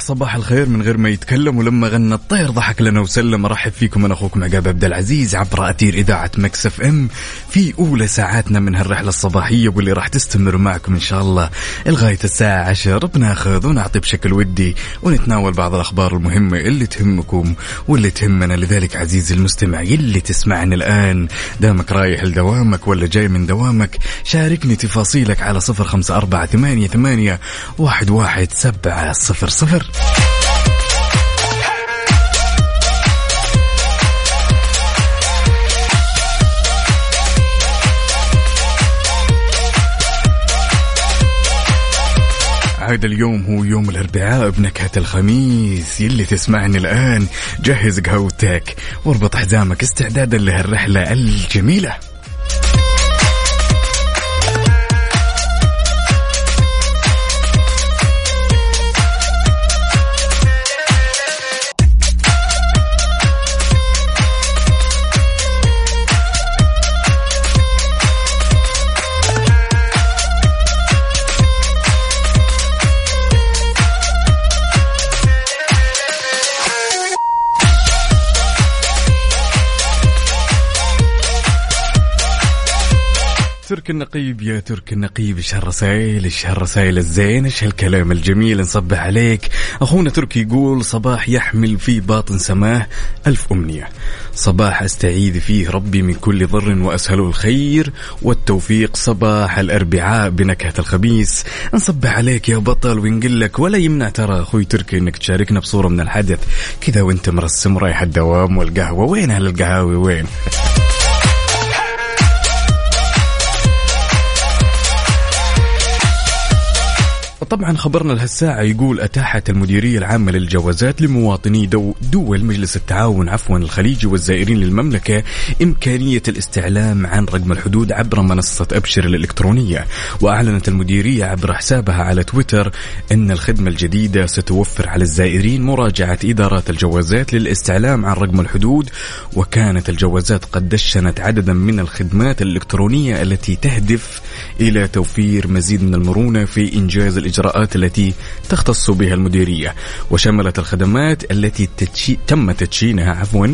صبح صباح الخير من غير ما يتكلم ولما غنى الطير ضحك لنا وسلم. أرحب فيكم أنا أخوكم عقاب عبد العزيز عبر أثير إذاعة مكس أف إم. في أولى ساعاتنا من هالرحلة الصباحية واللي راح تستمر معكم إن شاء الله لغاية الساعة 10 بناخذ ونعطي بشكل ودي ونتناول بعض الأخبار المهمة اللي تهمكم واللي تهمنا. لذلك عزيزي المستمع يلي تسمعني الآن دامك رايح لدوامك ولا جاي من دوامك شاركني تفاصيلك على صفر خمسة أربعة ثمانية ثمانية واحد واحد سبعة صفر صفر. عاد اليوم هو يوم الأربعاء بنكهة الخميس. يلي تسمعني الآن جهز قهوتك واربط حزامك استعدادا لهالرحلة الجميلة. النقيب يا ترك النقيب إيش هالرسائل إيش هالرسائل الزين إيش هالكلام الجميل؟ نصبح عليك. أخونا تركي يقول صباح يحمل في باطن سماه ألف أمنية. صباح أستعيذ فيه ربي من كل ضر واسهله الخير. والتوفيق صباح الأربعاء بنكهة الخميس نصبح عليك يا بطل ونقول لك ولا يمنع ترى أخوي تركي إنك تشاركنا بصورة من الحدث. كذا وأنت مرسم رايح الدوام والقهوة. وين أهل القهاوي؟ وين؟ طبعا خبرنا لهالساعة يقول أتاحت المديرية العامة للجوازات لمواطني دو دول مجلس التعاون عفوا الخليجي والزائرين للمملكة إمكانية الاستعلام عن رقم الحدود عبر منصة أبشر الإلكترونية. وأعلنت المديرية عبر حسابها على تويتر أن الخدمة الجديدة ستوفر على الزائرين مراجعة إدارات الجوازات للاستعلام عن رقم الحدود وكانت الجوازات قد دشنت عددا من الخدمات الإلكترونية التي تهدف إلى توفير مزيد من المرونة في إنجاز الإجراءات التي تختص بها المديرية وشملت الخدمات التي تتشي تم تدشينها عفوا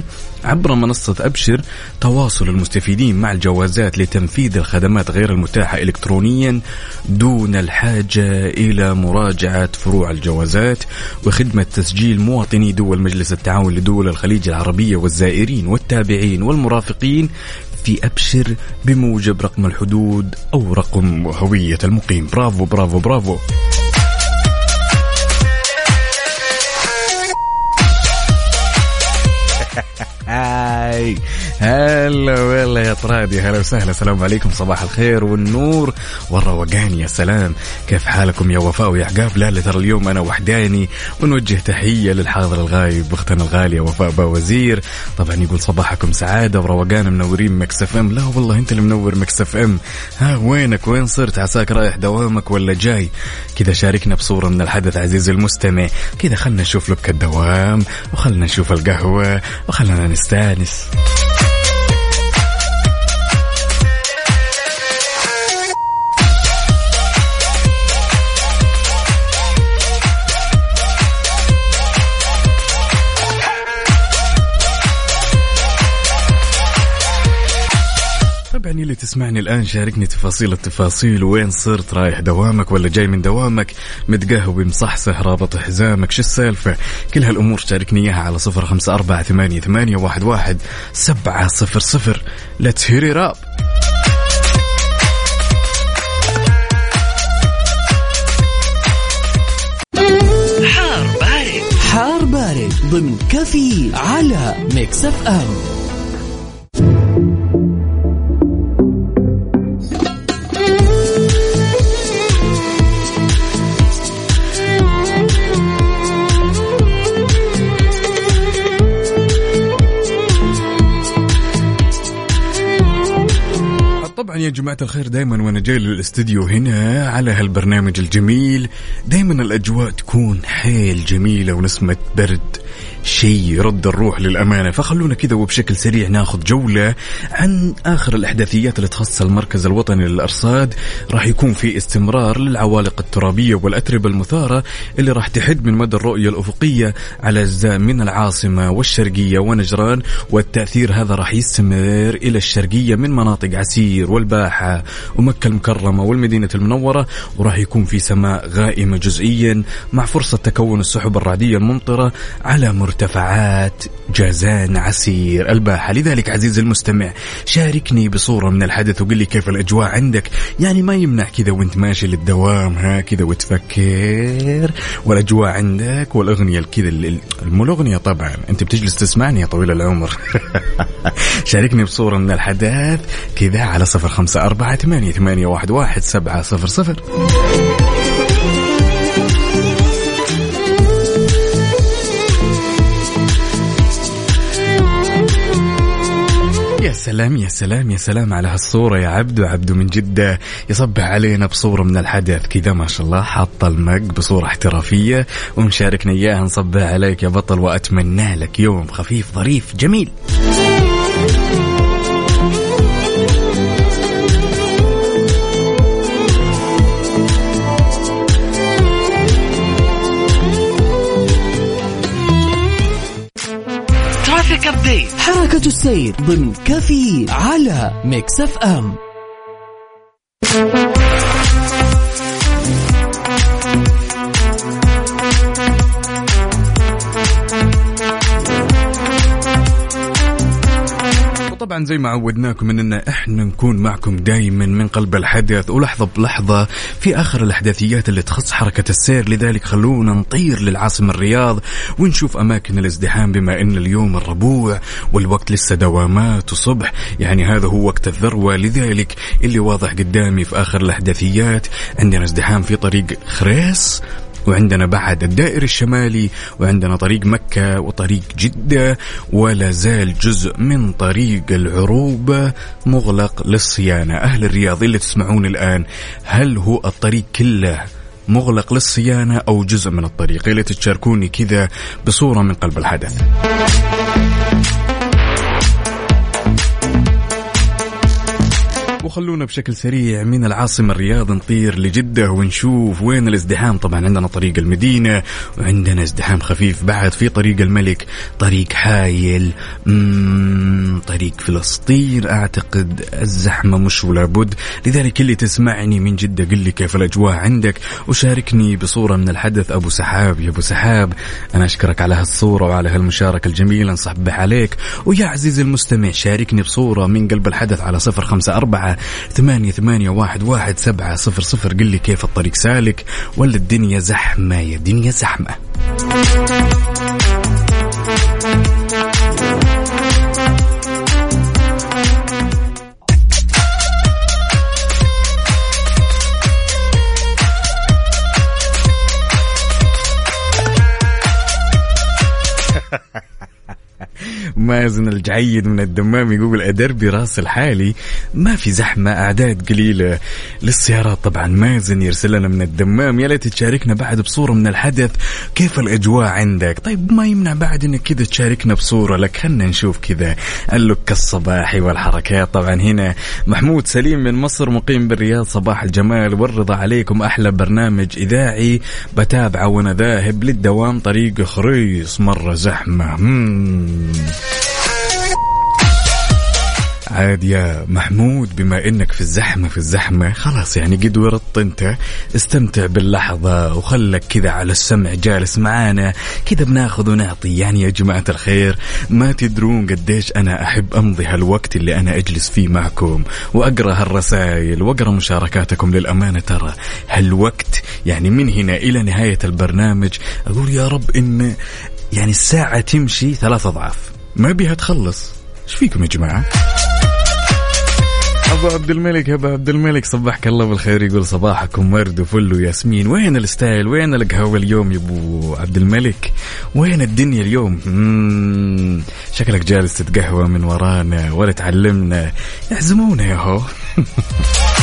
عبر منصة أبشر تواصل المستفيدين مع الجوازات لتنفيذ الخدمات غير المتاحة إلكترونيا دون الحاجة إلى مراجعة فروع الجوازات وخدمة تسجيل مواطني دول مجلس التعاون لدول الخليج العربية والزائرين والتابعين والمرافقين في أبشر بموجب رقم الحدود أو رقم هوية المقيم. برافو برافو برافو. Hey هلا والله يا طرادي هلا وسهلا السلام عليكم صباح الخير والنور والروقان يا سلام. كيف حالكم يا وفاء ويا عقاب؟ لا لا ترى اليوم أنا وحداني ونوجه تحية للحاضر الغايب أختنا الغالية وفاء باوزير. طبعا يقول صباحكم سعادة وروقان منورين مكس إف إم. لا والله أنت اللي منور مكس إف إم. ها وينك؟ وين صرت؟ عساك رايح دوامك ولا جاي؟ كذا شاركنا بصورة من الحدث عزيزي المستمع. كذا خلنا نشوف لك الدوام وخلنا نشوف القهوة وخلنا نستانس. طبعا اللي تسمعني الآن شاركني تفاصيل التفاصيل. وين صرت؟ رايح دوامك ولا جاي من دوامك؟ متقهوي مصحصح رابط حزامك شو السالفة؟ كل هالأمور شاركني إياها على صفر خمسة أربعة ثمانية, ثمانية واحد, واحد سبعة صفر صفر. ليتس هيري راب ضمن كفي على ميكس اف ام يا جماعة الخير دائما وأنا جاي للاستديو هنا على هالبرنامج الجميل. دائما الأجواء تكون حيل جميلة ونسمة برد. شيء يرد الروح للأمانة. فخلونا كذا وبشكل سريع ناخذ جولة عن آخر الإحداثيات اللي تخص المركز الوطني للأرصاد. راح يكون في استمرار للعوالق الترابية والأتربة المثارة اللي راح تحد من مدى الرؤية الأفقية على أجزاء من العاصمة والشرقية ونجران والتأثير هذا راح يستمر إلى الشرقية من مناطق عسير والباحة ومكة المكرمة والمدينة المنورة وراح يكون في سماء غائمة جزئيا مع فرصة تكون السحب الرعدية الممطرة على مرتفعات جازان عسير الباحة. لذلك عزيزي المستمع شاركني بصورة من الحدث وقل لي كيف الأجواء عندك. يعني ما يمنع كذا وانت ماشي للدوام ها كذا وتفكر. والأجواء عندك والأغنية كذا مو الأغنية طبعا. أنت بتجلس تسمعني يا طويل العمر. شاركني بصورة من الحدث كذا على صفر خمسة أربعة ثمانية, ثمانية واحد, واحد سبعة صفر صفر. سلام يا سلام يا سلام على هالصورة يا عبدو. عبدو من جدة يصبح علينا بصورة من الحدث كذا ما شاء الله. حاط المق بصورة احترافية ومشاركنا إياها. نصبح عليك يا بطل وأتمنى لك يوم خفيف ظريف جميل. ابديت حركة السير ضمن كافيين على Mix FM. وطبعا زي ما عودناكم اننا إحنا نكون معكم دائما من قلب الحدث ولحظه بلحظة في آخر الأحداثيات اللي تخص حركة السير. لذلك خلونا نطير للعاصمة الرياض ونشوف أماكن الازدحام بما إن اليوم الربوع والوقت لسه دوامات وصبح يعني هذا هو وقت الذروة. لذلك اللي واضح قدامي في آخر الأحداثيات عندنا ازدحام في طريق خريس. وعندنا بعد الدائر الشمالي وعندنا طريق مكة وطريق جدة ولا زال جزء من طريق العروبة مغلق للصيانة. أهل الرياض اللي تسمعون الآن هل هو الطريق كله مغلق للصيانة أو جزء من الطريق؟ اللي تشاركوني كذا بصورة من قلب الحدث. وخلونا بشكل سريع من العاصمة الرياض نطير لجدة ونشوف وين الازدحام. طبعا عندنا طريق المدينة وعندنا ازدحام خفيف بعد في طريق الملك طريق حايل طريق فلسطين. أعتقد الزحمة مش ولا بد لذلك اللي تسمعني من جدة قل لي كيف الأجواء عندك وشاركني بصورة من الحدث. أبو سحاب يا أبو سحاب أنا أشكرك على هالصورة وعلى هالمشاركة الجميلة نصبح عليك ويا عزيزي المستمع شاركني بصورة من قلب الحدث على صفر خمسة أربعة ثمانية, ثمانية واحد, واحد سبعة صفر صفر. قل لي كيف الطريق سالك ولا الدنيا زحمة يا دنيا زحمة. مازن الجعيد من الدمام يقول أدربي راس الحالي ما في زحمة أعداد قليلة للسيارات. طبعا مازن يرسل لنا من الدمام يا ليت تشاركنا بعد بصورة من الحدث كيف الأجواء عندك؟ طيب ما يمنع بعد أنك كذا تشاركنا بصورة لك خلنا نشوف كذا اللوك الصباحي والحركات. طبعا هنا محمود سليم من مصر مقيم بالرياض صباح الجمال والرضا عليكم أحلى برنامج إذاعي بتابعه وأنا ذاهب للدوام طريق خريص مرة زحمة. مم. عاد يا محمود بما إنك في الزحمة في الزحمة خلاص يعني قد ورطت أنت. استمتع باللحظة وخلك كذا على السمع جالس معانا. كذا بناخذ ونعطي. يعني يا جماعة الخير ما تدرون قديش أنا أحب أمضي هالوقت اللي أنا أجلس فيه معكم. وأقرأ هالرسائل وأقرأ مشاركاتكم للأمانة. ترى هالوقت يعني من هنا إلى نهاية البرنامج أقول يا رب إن يعني الساعة تمشي ثلاث أضعاف. ما بيها تخلص. إيش فيكم يا جماعة؟ أبو عبد الملك أبو عبد الملك صبحك الله بالخير. يقول صباحكم ورد وفل وياسمين. وين الستايل؟ وين القهوة اليوم يا أبو عبد الملك؟ وين الدنيا اليوم. شكلك جالس تتقهوى من ورانا ولا تعلمنا. يعزمونا يا هو.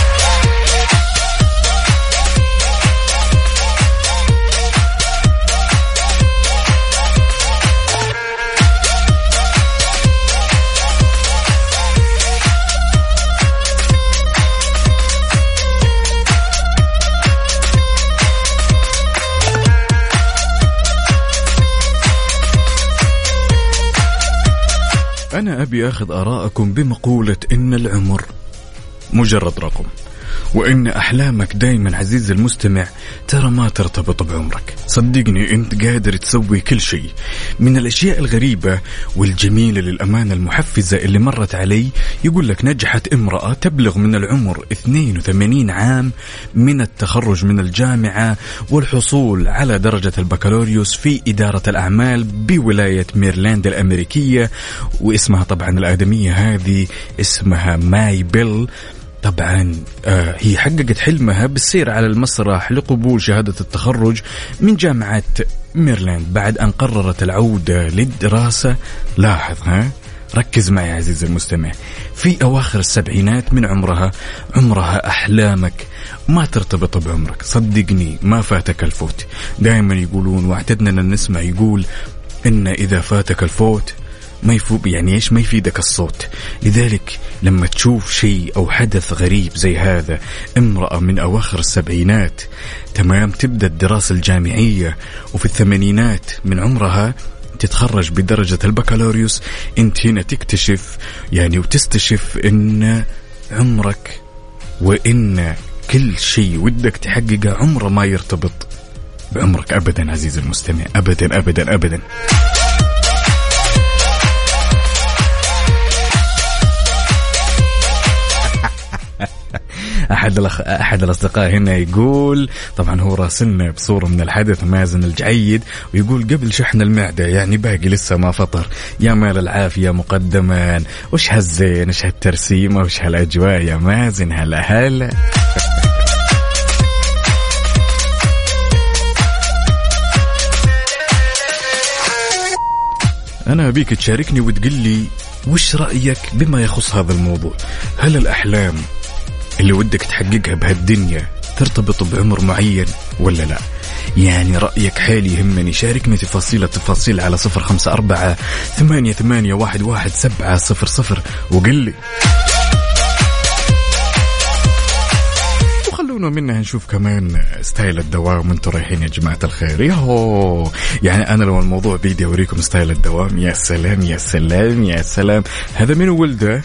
أنا أبي أخذ آراءكم بمقولة إن العمر مجرد رقم. وإن أحلامك دايما عزيزي المستمع ترى ما ترتبط بعمرك. صدقني أنت قادر تسوي كل شيء. من الأشياء الغريبة والجميلة للأمانة المحفزة اللي مرت علي يقول لك نجحت امرأة تبلغ من العمر 82 عام من التخرج من الجامعة والحصول على درجة البكالوريوس في إدارة الأعمال بولاية ميرلاند الأمريكية واسمها طبعا الآدمية هذه اسمها ماي بيل. طبعا آه هي حققت حلمها بالسير على المسرح لقبول شهادة التخرج من جامعة ميرلاند بعد أن قررت العودة للدراسة. لاحظ ها؟ ركز معي يا عزيزي المستمع. في أواخر السبعينات من عمرها عمرها أحلامك ما ترتبط بعمرك. صدقني ما فاتك الفوت. دائما يقولون وأعتدنا أن نسمع يقول إن إذا فاتك الفوت ما يفوق يعني إيش ما يفيدك الصوت. لذلك لما تشوف شيء أو حدث غريب زي هذا امرأة من أواخر السبعينات تمام تبدأ الدراسة الجامعية وفي الثمانينات من عمرها تتخرج بدرجة البكالوريوس أنت هنا تكتشف يعني وتستشف إن عمرك وإن كل شيء ودك تحققه عمره ما يرتبط بعمرك ابدا عزيزي المستمع. ابدا ابدا ابدا. أحد الأخ... أحد الأصدقاء هنا يقول طبعا هو راسلنا بصورة من الحدث مازن الجعيد ويقول قبل شحن المعدة يعني باقي لسه ما فطر. يا مال العافية مقدما وش هالزين؟ وش هالترسيمه وش هالأجواء يا مازن؟ هلا هلا. أنا أبيك تشاركني وتقول لي وش رأيك بما يخص هذا الموضوع؟ هل الأحلام اللي ودك تحققها بهالدنيا ترتبط بعمر معين ولا لا؟ يعني رأيك حالي يهمني. شاركني تفاصيل التفاصيل على صفر خمسة أربعة ثمانية, ثمانية واحد, واحد سبعة صفر صفر وقل لي. وخلونا منها نشوف كمان ستايل الدوام. وأنتم رايحين يا جماعة الخير. ياهو! يعني أنا لو الموضوع بيدي أوريكم ستايل الدوام يا سلام يا سلام يا سلام. هذا من ولده؟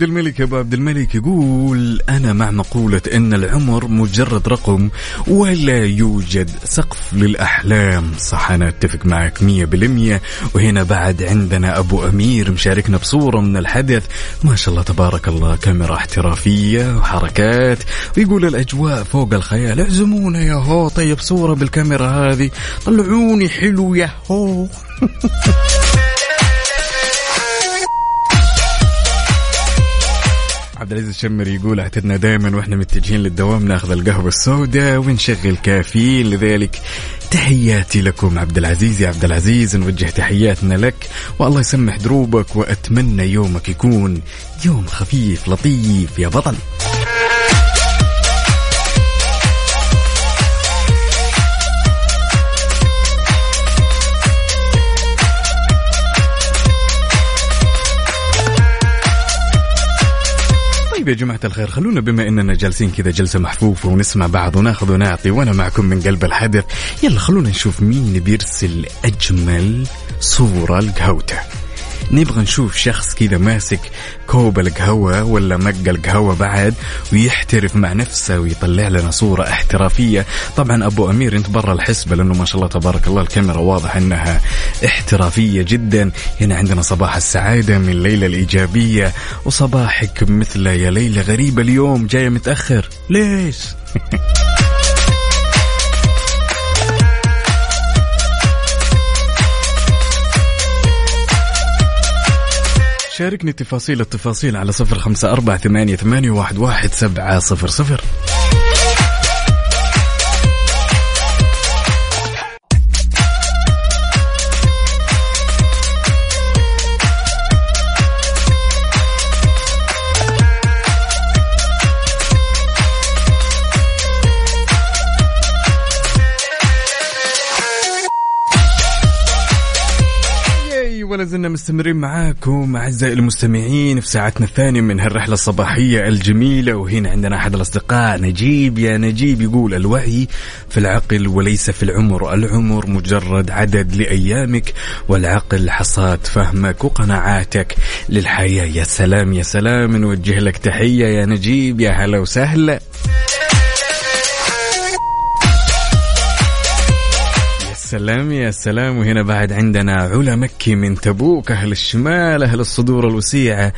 عبد الملك أبو عبد الملك يقول أنا مع مقولة إن العمر مجرد رقم ولا يوجد سقف للأحلام. صح أنا أتفق معك مية بالمية. وهنا بعد عندنا أبو أمير مشاركنا بصورة من الحدث. ما شاء الله تبارك الله كاميرا احترافية وحركات. ويقول الأجواء فوق الخيال. اعزمونا يا هو. طيب صورة بالكاميرا هذه. طلعوني حلو يا هو. عبد العزيز الشمر يقول اعتدنا دائما وإحنا متجهين للدوام ناخذ القهوة السوداء ونشغل كافيين. لذلك تحياتي لكم عبد العزيز يا عبد العزيز نوجه تحياتنا لك. والله يسمح دروبك وأتمنى يومك يكون يوم خفيف لطيف يا بطل طيب يا جماعة الخير خلونا بما إننا جالسين كذا جلسة محفوفة ونسمع بعض وناخذ ونعطي وأنا معكم من قلب الحدث. يلا خلونا نشوف مين بيرسل أجمل صورة لقهوته نبغى نشوف شخص كذا ماسك كوب القهوة ولا مق القهوة بعد ويحترف مع نفسه ويطلع لنا صورة احترافية. طبعا أبو أمير أنت برا الحسبة لأنه ما شاء الله تبارك الله الكاميرا واضح أنها احترافية جدا. هنا عندنا صباح السعادة من ليلى الإيجابية وصباحك مثل يا ليلى غريبة اليوم جاية متأخر. ليش؟ شاركني تفاصيل التفاصيل على صفر خمسة أربعة ثمانية, ثمانية واحد, واحد سبعة صفر صفر. ولا زلنا مستمرين معاكم أعزائي المستمعين في ساعتنا الثانية من هالرحلة الصباحية الجميلة. وهنا عندنا أحد الأصدقاء نجيب. يا نجيب يقول الوعي في العقل وليس في العمر، العمر مجرد عدد لأيامك والعقل حصاد فهمك وقناعاتك للحياة، يا سلام يا سلام. نوجه لك تحية يا نجيب. يا هلا وسهلا. سلام يا سلام وهنا بعد عندنا علا مكي من تبوك أهل الشمال أهل الصدور الوسيعة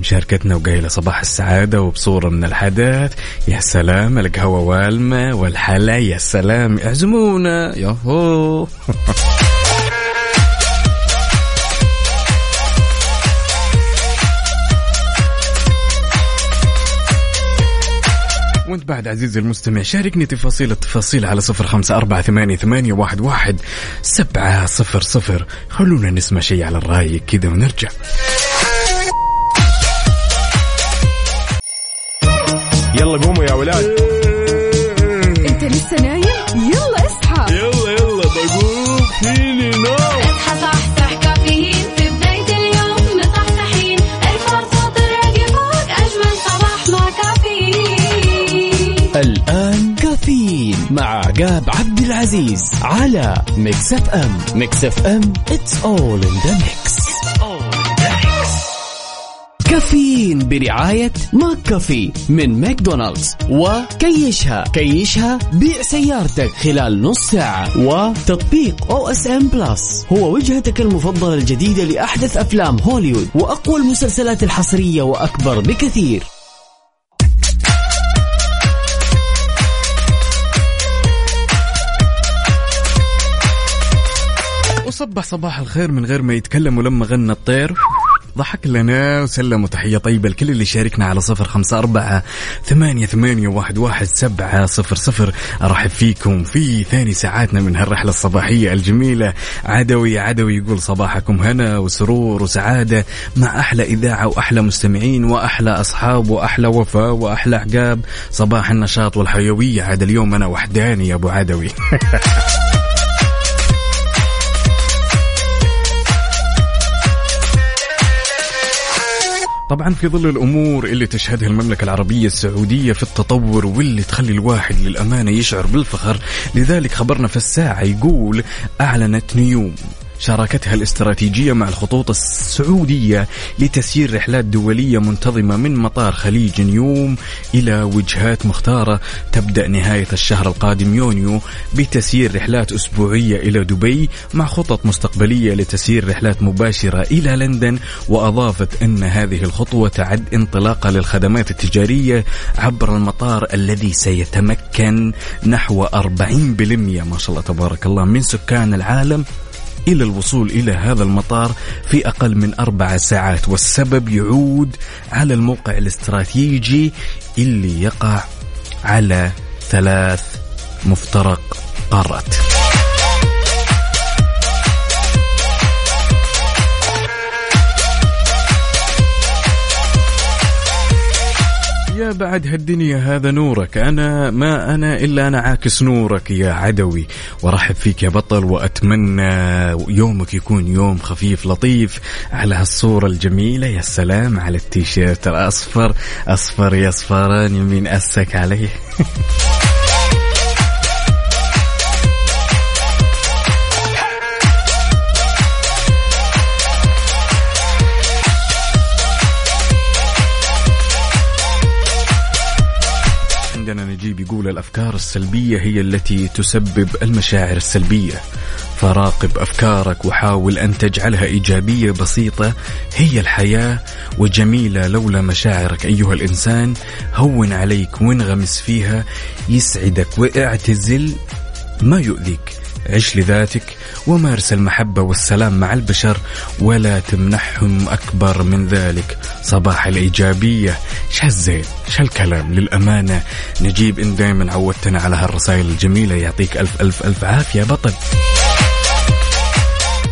مشاركتنا وقايلة صباح السعادة وبصورة من الحدث. يا سلام القهوة والمة والحلا. يا سلام اعزمونا. يهو وانت بعد عزيزي المستمع شاركني تفاصيل التفاصيل على صفر خمسة أربعة ثمانية, ثمانية واحد, واحد سبعة صفر صفر. خلونا نسمع شيء على الرايق كذا ونرجع. يلا قوموا يا ولاد. انت لسه نايم؟ يلا. مع عقاب عبد العزيز على Mix FM Mix FM it's all in the mix. كافيين برعاية McCafé من ماكدونالدز وكيشها كيشها بيع سيارتك خلال نص ساعة وتطبيق OSN Plus هو وجهتك المفضلة الجديدة لأحدث أفلام هوليوود وأقوى المسلسلات الحصرية وأكبر بكثير. وصبح صباح الخير من غير ما يتكلم ولما غنى الطير. ضحك لنا وسلم وتحية طيبة لكل اللي شاركنا على صفر خمسة أربعة ثمانية, ثمانية واحد, واحد سبعة صفر صفر. أرحب فيكم في ثاني ساعاتنا من هالرحلة الصباحية الجميلة. عدوي عدوي يقول صباحكم هنا وسرور وسعادة مع أحلى إذاعة وأحلى مستمعين وأحلى أصحاب وأحلى وفاء وأحلى عقاب صباح النشاط والحيوية. عاد اليوم أنا وحداني يا أبو عدوي. طبعا في ظل الأمور اللي تشهدها المملكة العربية السعودية في التطور واللي تخلي الواحد للأمانة يشعر بالفخر لذلك خبرنا في الساعة يقول أعلنت نيوم. شراكتها الاستراتيجية مع الخطوط السعودية لتسيير رحلات دولية منتظمة من مطار خليج نيوم إلى وجهات مختارة. تبدأ نهاية الشهر القادم يونيو بتسيير رحلات أسبوعية إلى دبي مع خطط مستقبلية لتسيير رحلات مباشرة إلى لندن وأضافت أن هذه الخطوة تعد انطلاقة للخدمات التجارية عبر المطار الذي سيتمكن نحو 40% ما شاء الله تبارك الله من سكان العالم إلى الوصول إلى هذا المطار في أقل من أربع ساعات والسبب يعود على الموقع الاستراتيجي اللي يقع على ثلاث مفترق قارات. يا بعد هالدنيا هذا نورك. أنا ما أنا إلا أنا عاكس نورك يا عدوي. ورحب فيك يا بطل وأتمنى يومك يكون يوم خفيف لطيف. على هالصورة الجميلة يا سلام على التيشيرت الأصفر. أصفر يا أصفران يمين أسك عليه. يقول الأفكار السلبية هي التي تسبب المشاعر السلبية. فراقب أفكارك وحاول أن تجعلها إيجابية بسيطة هي الحياة. وجميلة لولا مشاعرك أيها الإنسان. هون عليك وانغمس فيها. يسعدك واعتزل ما يؤذيك. عش لذاتك ومارس المحبة والسلام مع البشر ولا تمنحهم أكبر من ذلك. صباح الإيجابية ش هالزين ش هالكلام للأمانة نجيب إن دائما عودتنا على هالرسائل الجميلة. يعطيك ألف ألف ألف عافية بطل.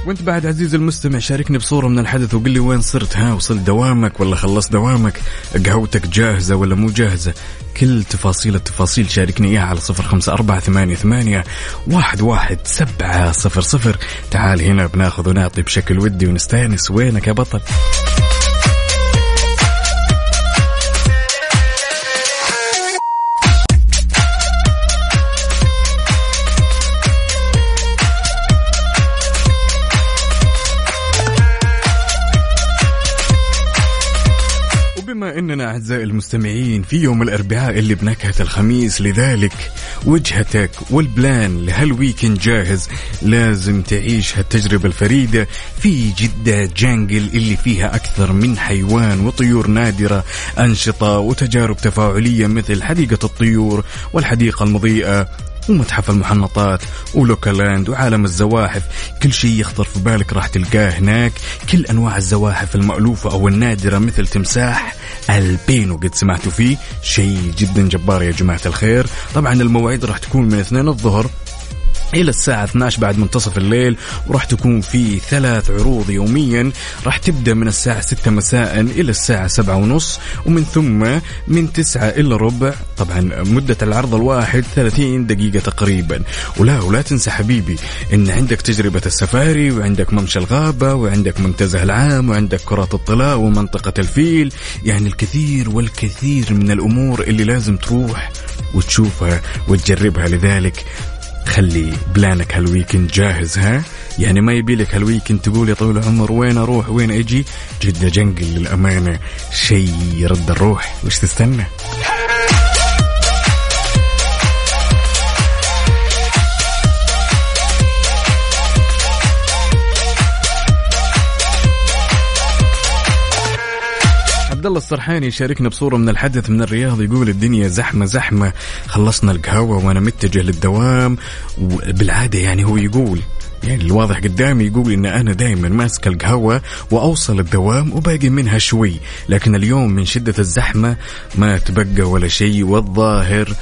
وانت بعد عزيزي المستمع شاركني بصورة من الحدث وقل لي وين صرت ها وصلت دوامك ولا خلصت دوامك؟ قهوتك جاهزة ولا مو جاهزة؟ كل تفاصيل التفاصيل شاركني إياها على صفر خمسة أربعة ثمانية, ثمانية واحد, واحد سبعة صفر صفر. تعال هنا بناخذ ونعطي بشكل ودي ونستأنس وينك يا بطل؟ بما إننا أعزائي المستمعين في يوم الأربعاء اللي بنكهة الخميس لذلك وجهتك وال plan لهال weekend جاهز. لازم تعيش هالتجربة الفريدة في جدة Jungle اللي فيها أكثر من حيوان وطيور نادرة أنشطة وتجارب تفاعلية مثل حديقة الطيور والحديقة المضيئة. ومتحف المحنطات ولوكالاند وعالم الزواحف. كل شيء يخطر في بالك راح تلقاه هناك. كل أنواع الزواحف المألوفة أو النادرة مثل تمساح البينو قد سمعتوا فيه. شيء جدا جبار يا جماعة الخير. طبعا المواعيد راح تكون من اثنين الظهر. إلى الساعة 12 بعد منتصف الليل وراح تكون في ثلاث عروض يوميا. راح تبدأ من الساعة 6 مساء إلى الساعة 7 ونص ومن ثم من 9 إلى ربع. طبعا مدة العرض الواحد 30 دقيقة تقريبا. ولا ولا تنسى حبيبي إن عندك تجربة السفاري وعندك ممشى الغابة وعندك منتزه العام وعندك كرات الطلاء ومنطقة الفيل. يعني الكثير والكثير من الأمور اللي لازم تروح وتشوفها وتجربها. لذلك خلي plan ك هال weekend جاهز ها؟ يعني ما يبي لك هال weekend تقول يا طويل العمر وين أروح؟ وين أجي؟ جدة Jungle للأمانة شيء يرد الروح وش تستنى؟ عبد الله السرحاني شاركنا بصورة من الحدث من الرياض يقول الدنيا زحمة زحمة. خلصنا القهوة وأنا متجه للدوام. وبالعادة يعني هو يقول يعني الواضح قدامي يقول إن أنا دائما ماسك القهوة وأوصل الدوام وباقي منها شوي. لكن اليوم من شدة الزحمة ما تبقى ولا شيء. والظاهر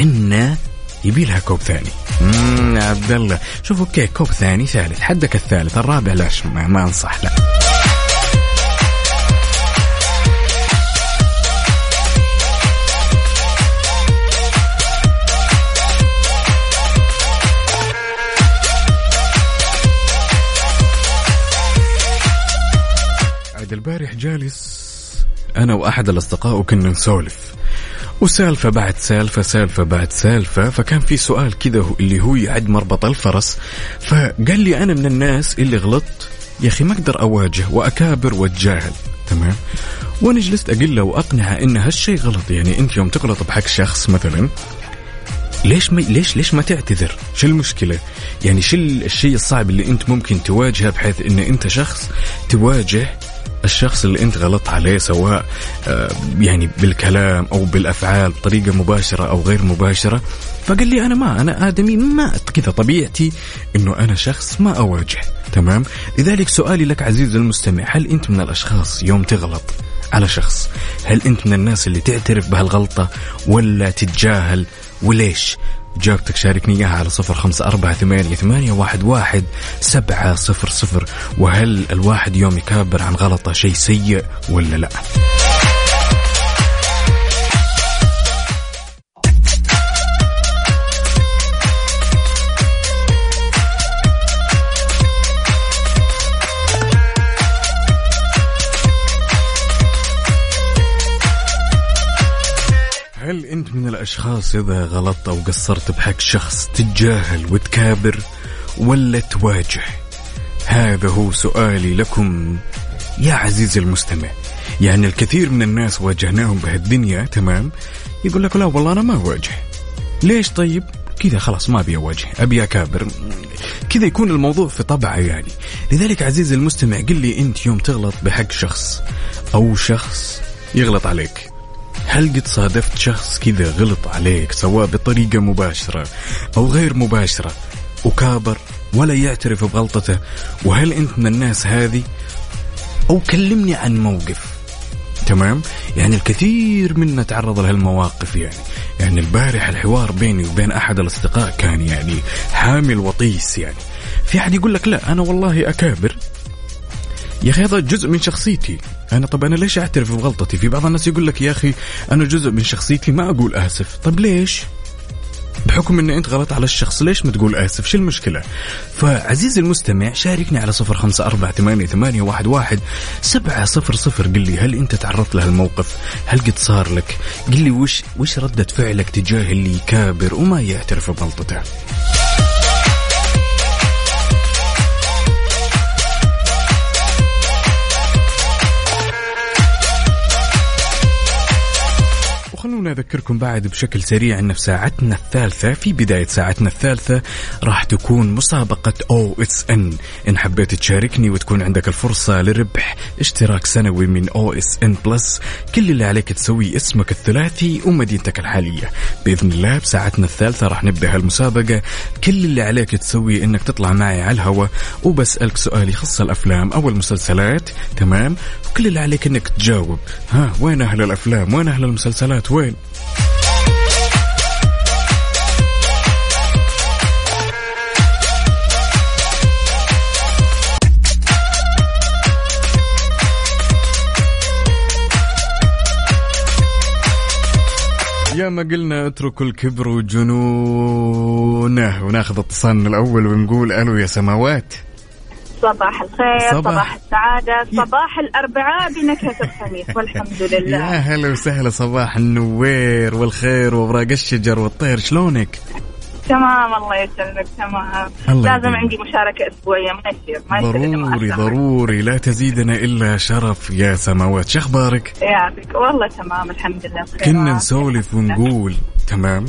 انه يبي لها كوب ثاني. امم عبد الله. شوف okay كوب ثاني ثالث حدك الثالث الرابع لا ما, أنصح لا عاد البارح جالس. أنا وأحد الأصدقاء وكنا نسولف. وسالفة بعد سالفة سالفة بعد سالفة فكان في سؤال كذا اللي هو يعد مربط الفرس. فقال لي أنا من الناس اللي غلطت يا أخي ما أقدر أواجه وأكابر وأتجاهل. تمام؟ وأنا جلست أقول له وأقنعه إن هالشيء غلط. يعني أنت يوم تغلط بحق شخص مثلا ليش ما ليش ليش ما تعتذر؟ شو المشكلة؟ يعني شو ال- الشيء الصعب اللي أنت ممكن تواجهه بحيث إن أنت شخص تواجه الشخص اللي انت غلطت عليه سواء آه، يعني بالكلام أو بالأفعال بطريقة مباشرة أو غير مباشرة فقال لي أنا ما أنا آدمي ما كذا طبيعتي إنه أنا شخص ما أواجه تمام؟ لذلك سؤالي لك عزيزي المستمع هل أنت من الأشخاص يوم تغلط على شخص هل أنت من الناس اللي تعترف بهالغلطة ولا تتجاهل؟ وليش؟ جاوبتك شاركني إياها على صفر خمسة أربعة ثمانية, ثمانية واحد, واحد سبعة صفر صفر. وهل الواحد يوم يكابر عن غلطة شيء سيء ولا لا؟ من الأشخاص إذا غلطت أو قصرت بحق شخص تتجاهل وتكابر ولا تواجه. هذا هو سؤالي لكم يا عزيزي المستمع. يعني الكثير من الناس واجهناهم بهالدنيا تمام؟ يقول لك لا والله أنا ما أواجه. ليش طيب؟ كذا خلاص ما أبي أواجه أبي أكابر. كذا يكون الموضوع في طبعه يعني لذلك عزيزي المستمع قل لي أنت يوم تغلط بحق شخص أو شخص يغلط عليك. هل قد صادفت شخص كذا غلط عليك سواء بطريقة مباشرة أو غير مباشرة وكابر ولا يعترف بغلطته؟ وهل أنت من الناس هذه؟ أو كلمني عن موقف. تمام؟ يعني الكثير منا تعرض لهالمواقف يعني. يعني البارح الحوار بيني وبين أحد الأصدقاء كان يعني حامل وطيس يعني. في أحد يقول لك لا أنا والله أكابر. يا أخي هذا جزء من شخصيتي. أنا طب أنا ليش أعترف بغلطتي؟ في بعض الناس يقول لك يا أخي أنا جزء من شخصيتي ما أقول آسف. طب ليش؟ بحكم ان أنت غلط على الشخص ليش ما تقول آسف؟ شو المشكلة؟ فعزيزي المستمع شاركني على صفر خمسة أربعة ثمانية, ثمانية واحد, واحد سبعة صفر صفر. قل لي هل أنت تعرضت لهالموقف هل قد صار لك؟ قل لي وش وش ردة فعلك تجاه اللي يكابر وما يعترف بغلطته؟ وخلونا أذكركم بعد بشكل سريع أن في ساعتنا الثالثة في بداية ساعتنا الثالثة راح تكون مسابقة OSN. إن حبيت تشاركني وتكون عندك الفرصة لربح اشتراك سنوي من OSN Plus. كل اللي عليك تسوي اسمك الثلاثي ومدينتك الحالية. بإذن الله بساعتنا الثالثة راح نبدأ هالمسابقة. كل اللي عليك تسوي إنك تطلع معي على الهواء وبسألك سؤال يخص الأفلام أو المسلسلات. تمام؟ وكل اللي عليك إنك تجاوب. ها وين أهل الأفلام؟ وين أهل المسلسلات؟ وين يا ما قلنا اتركوا الكبر وجنونه. وناخذ اتصالنا الأول ونقول ألو يا سماوات. صباح الخير صباح. صباح, السعادة صباح الأربعاء بنكهة الخميس والحمد يا لله هلا وسهلا صباح النوير والخير وأوراق الشجر والطير شلونك؟ تمام الله يسلمك تمام الله لازم. عندي مشاركة أسبوعية ما يصير ما ضروري. ضروري لا تزيدنا إلا شرف يا سماوات شخبارك؟ يعافيك والله تمام الحمد لله بخير كنا. نسولف ونقول تمام.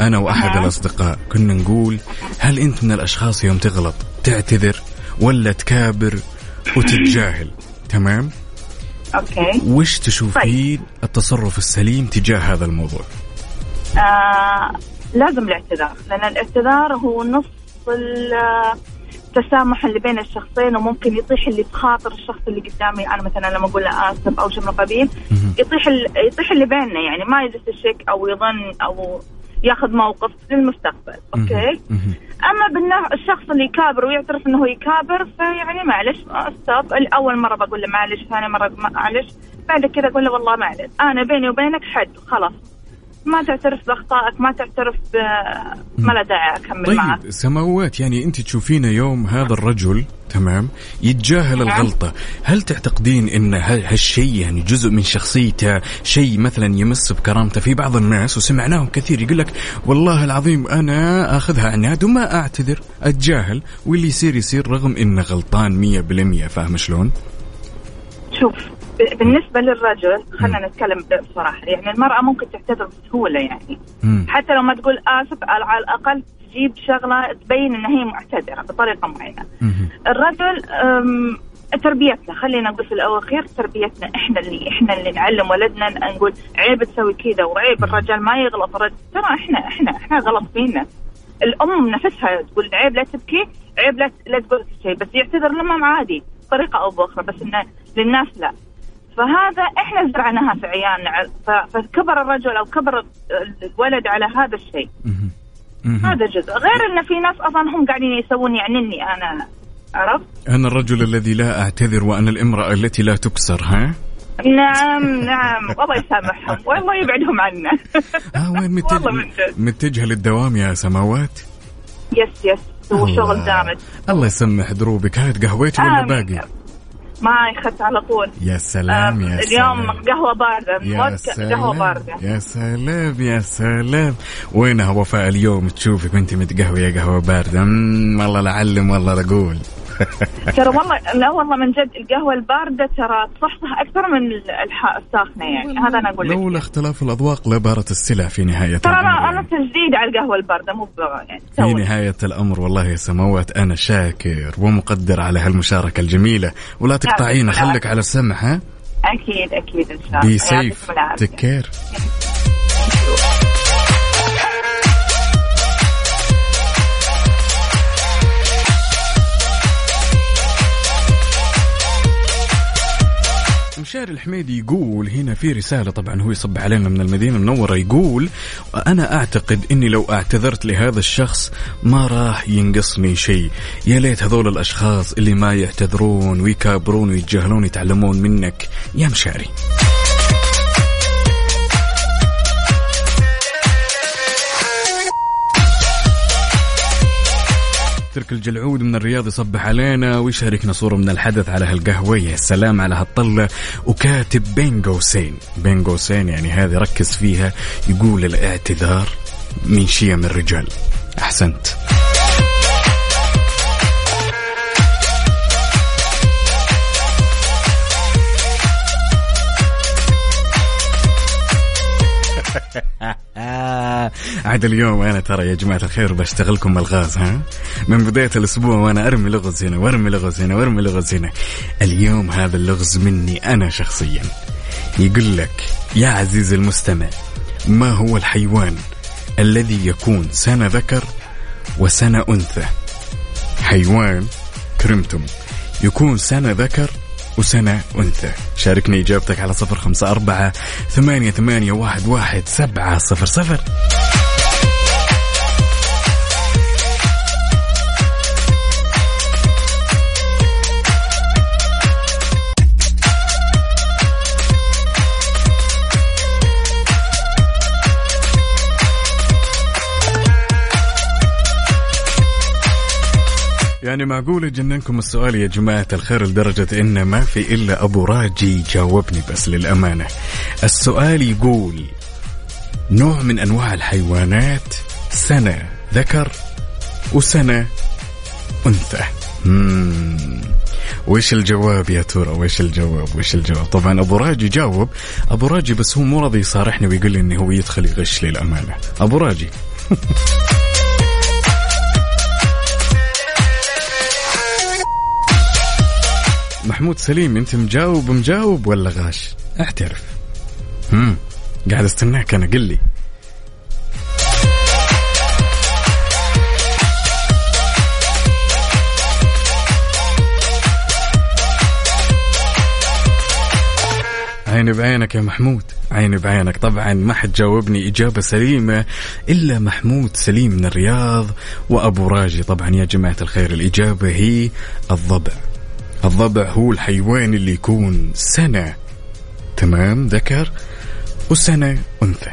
أنا وأحد نعم. الأصدقاء كنا نقول هل أنت من الأشخاص يوم تغلط تعتذر ولا تكابر وتتجاهل تمام؟ أوكي وش تشوفين التصرف السليم تجاه هذا الموضوع؟ آه لازم الاعتذار لأن الاعتذار هو نص ال- التسامح اللي بين الشخصين وممكن يطيح اللي بخاطر الشخص اللي قدامي أنا مثلا لما أقول له آسف أو شيء من القبيل. يطيح يطيح اللي بيننا يعني ما يجلس الشك أو يظن أو ياخذ موقف للمستقبل okay. أما بالنوع الشخص اللي يكابر ويعترف إنه هو يكابر فيعني معلش stop أول مرة بقول له معلش ثاني مرة معلش بعد كذا أقول له والله معلش أنا بيني وبينك حد خلاص. ما تعترف بأخطائك ما تعترف ب- ما له داعي أكمل معك. طيب سماوات يعني أنت تشوفين يوم هذا الرجل تمام يتجاهل نعم. الغلطة. هل تعتقدين إن هالشيء يعني جزء من شخصيته شيء مثلا يمس بكرامته؟ في بعض الناس وسمعناهم كثير يقول لك والله العظيم أنا أخذها عناد وما أعتذر أتجاهل. واللي يصير يصير رغم إنه غلطان مية بالمية فاهم شلون؟ شوف بالنسبة للرجل خلينا نتكلم بصراحة يعني المرأة ممكن تعتذر بسهولة يعني. مم. حتى لو ما تقول آسف على الأقل تجيب شغلة تبين ان هي معتذرة بطريقة معينة. الرجل تربيتنا خلينا نقول في الاواخير تربيتنا إحنا اللي إحنا اللي نعلم ولدنا نقول عيب تسوي كذا وعيب الرجال ما يغلط. الرجل ترى إحنا إحنا إحنا غلط فينا. الأم نفسها تقول عيب لا تبكي عيب لا لا تقول شيء بس يعتذر لما عادي بطريقة أو بأخرى بس إنه للناس لا. فهذا إحنا زرعناها في عيالنا. فكبر الرجل أو كبر الولد على هذا الشيء. هذا جزء. غير إن في ناس أصلا هم قاعدين يسوون يعني إني أنا عرفت؟ أنا الرجل الذي لا أعتذر وأنا الإمرأة التي لا تكسر ها؟ نعم نعم. الله يسامحهم. والله يبعدهم عنا. آه وين متجه والله متجهة للدوام يا سماوات؟ يس يس. هو الله. شغل جامد الله يسمح دروبك. هات قهوتي ولا. باقي. ما اخذت على طول. يا سلام يا آم، اليوم سلام قهوة باردة. يا فودكا قهوة سلام باردة. يا سلام يا سلام. وينها وفاء اليوم تشوفك وانت متقهوية قهوة باردة؟ مم، والله لا اعلم والله لا أقول ترى والله لا والله من جد القهوة الباردة ترى تصحصح أكثر من الساخنة يعني. هذا أنا أقول لك. لولا اختلاف الأذواق لبارة السلع في نهاية ترى الأمر. أنا أنا. تجديد على القهوة الباردة مو يعني في سوي. نهاية الأمر والله يا سماوات أنا شاكر ومقدر على هالمشاركة الجميلة. ولا تقطعينا خليك على السمع ها؟ أكيد أكيد إن شاء الله. بي سيف تكير مشاري الحميدي يقول هنا في رسالة طبعا هو يصب علينا من المدينة المنورة يقول أنا أعتقد أني لو اعتذرت لهذا الشخص ما راح ينقصني شيء. يا ليت هذول الأشخاص اللي ما يعتذرون ويكابرون ويتجاهلون يتعلمون منك. يا مشاري. ترك الجلعود من الرياض يصبح علينا ويشاركنا صورة من الحدث على هالقهوة يا سلام على هالطلة وكاتب بين قوسين بين قوسين يعني هذه ركز فيها يقول الاعتذار من شيم الرجال. أحسنت. عاد اليوم أنا ترى يا جماعة الخير بشتغلكم الغاز ها؟ من بداية الأسبوع وأنا أرمي لغز هنا وأرمي لغز هنا وأرمي لغز هنا. اليوم هذا اللغز مني أنا شخصيا. يقول لك يا عزيزي المستمع ما هو الحيوان الذي يكون سنة ذكر وسنة أنثى؟ حيوان كرمتم يكون سنة ذكر وسنة أنثى شاركني إجابتك على صفر خمسة أربعة ثمانية ثمانية واحد واحد سبعة صفر صفر. يعني معقول يجننكم السؤال يا جماعة الخير لدرجة إن ما في إلا أبو راجي جاوبني بس للأمانة. السؤال يقول نوع من أنواع الحيوانات سنة ذكر وسنة أنثى. وش الجواب يا ترى وش الجواب؟ وش الجواب؟ طبعا أبو راجي جاوب. أبو راجي بس هو مو راضي يصارحني ويقول لي انه هو يدخل يغش للامانه أبو راجي. محمود سليم أنت مجاوب مجاوب ولا غاش؟ اعترف. امم قاعد أستناك أنا قل لي. عيني بعينك يا محمود عيني بعينك. طبعا ما حد جاوبني إجابة سليمة إلا محمود سليم من الرياض وأبو راجي. طبعا يا جماعة الخير الإجابة هي الضبع. الضبع هو الحيوان اللي يكون سنة. تمام ذكر؟ وسنة أنثى.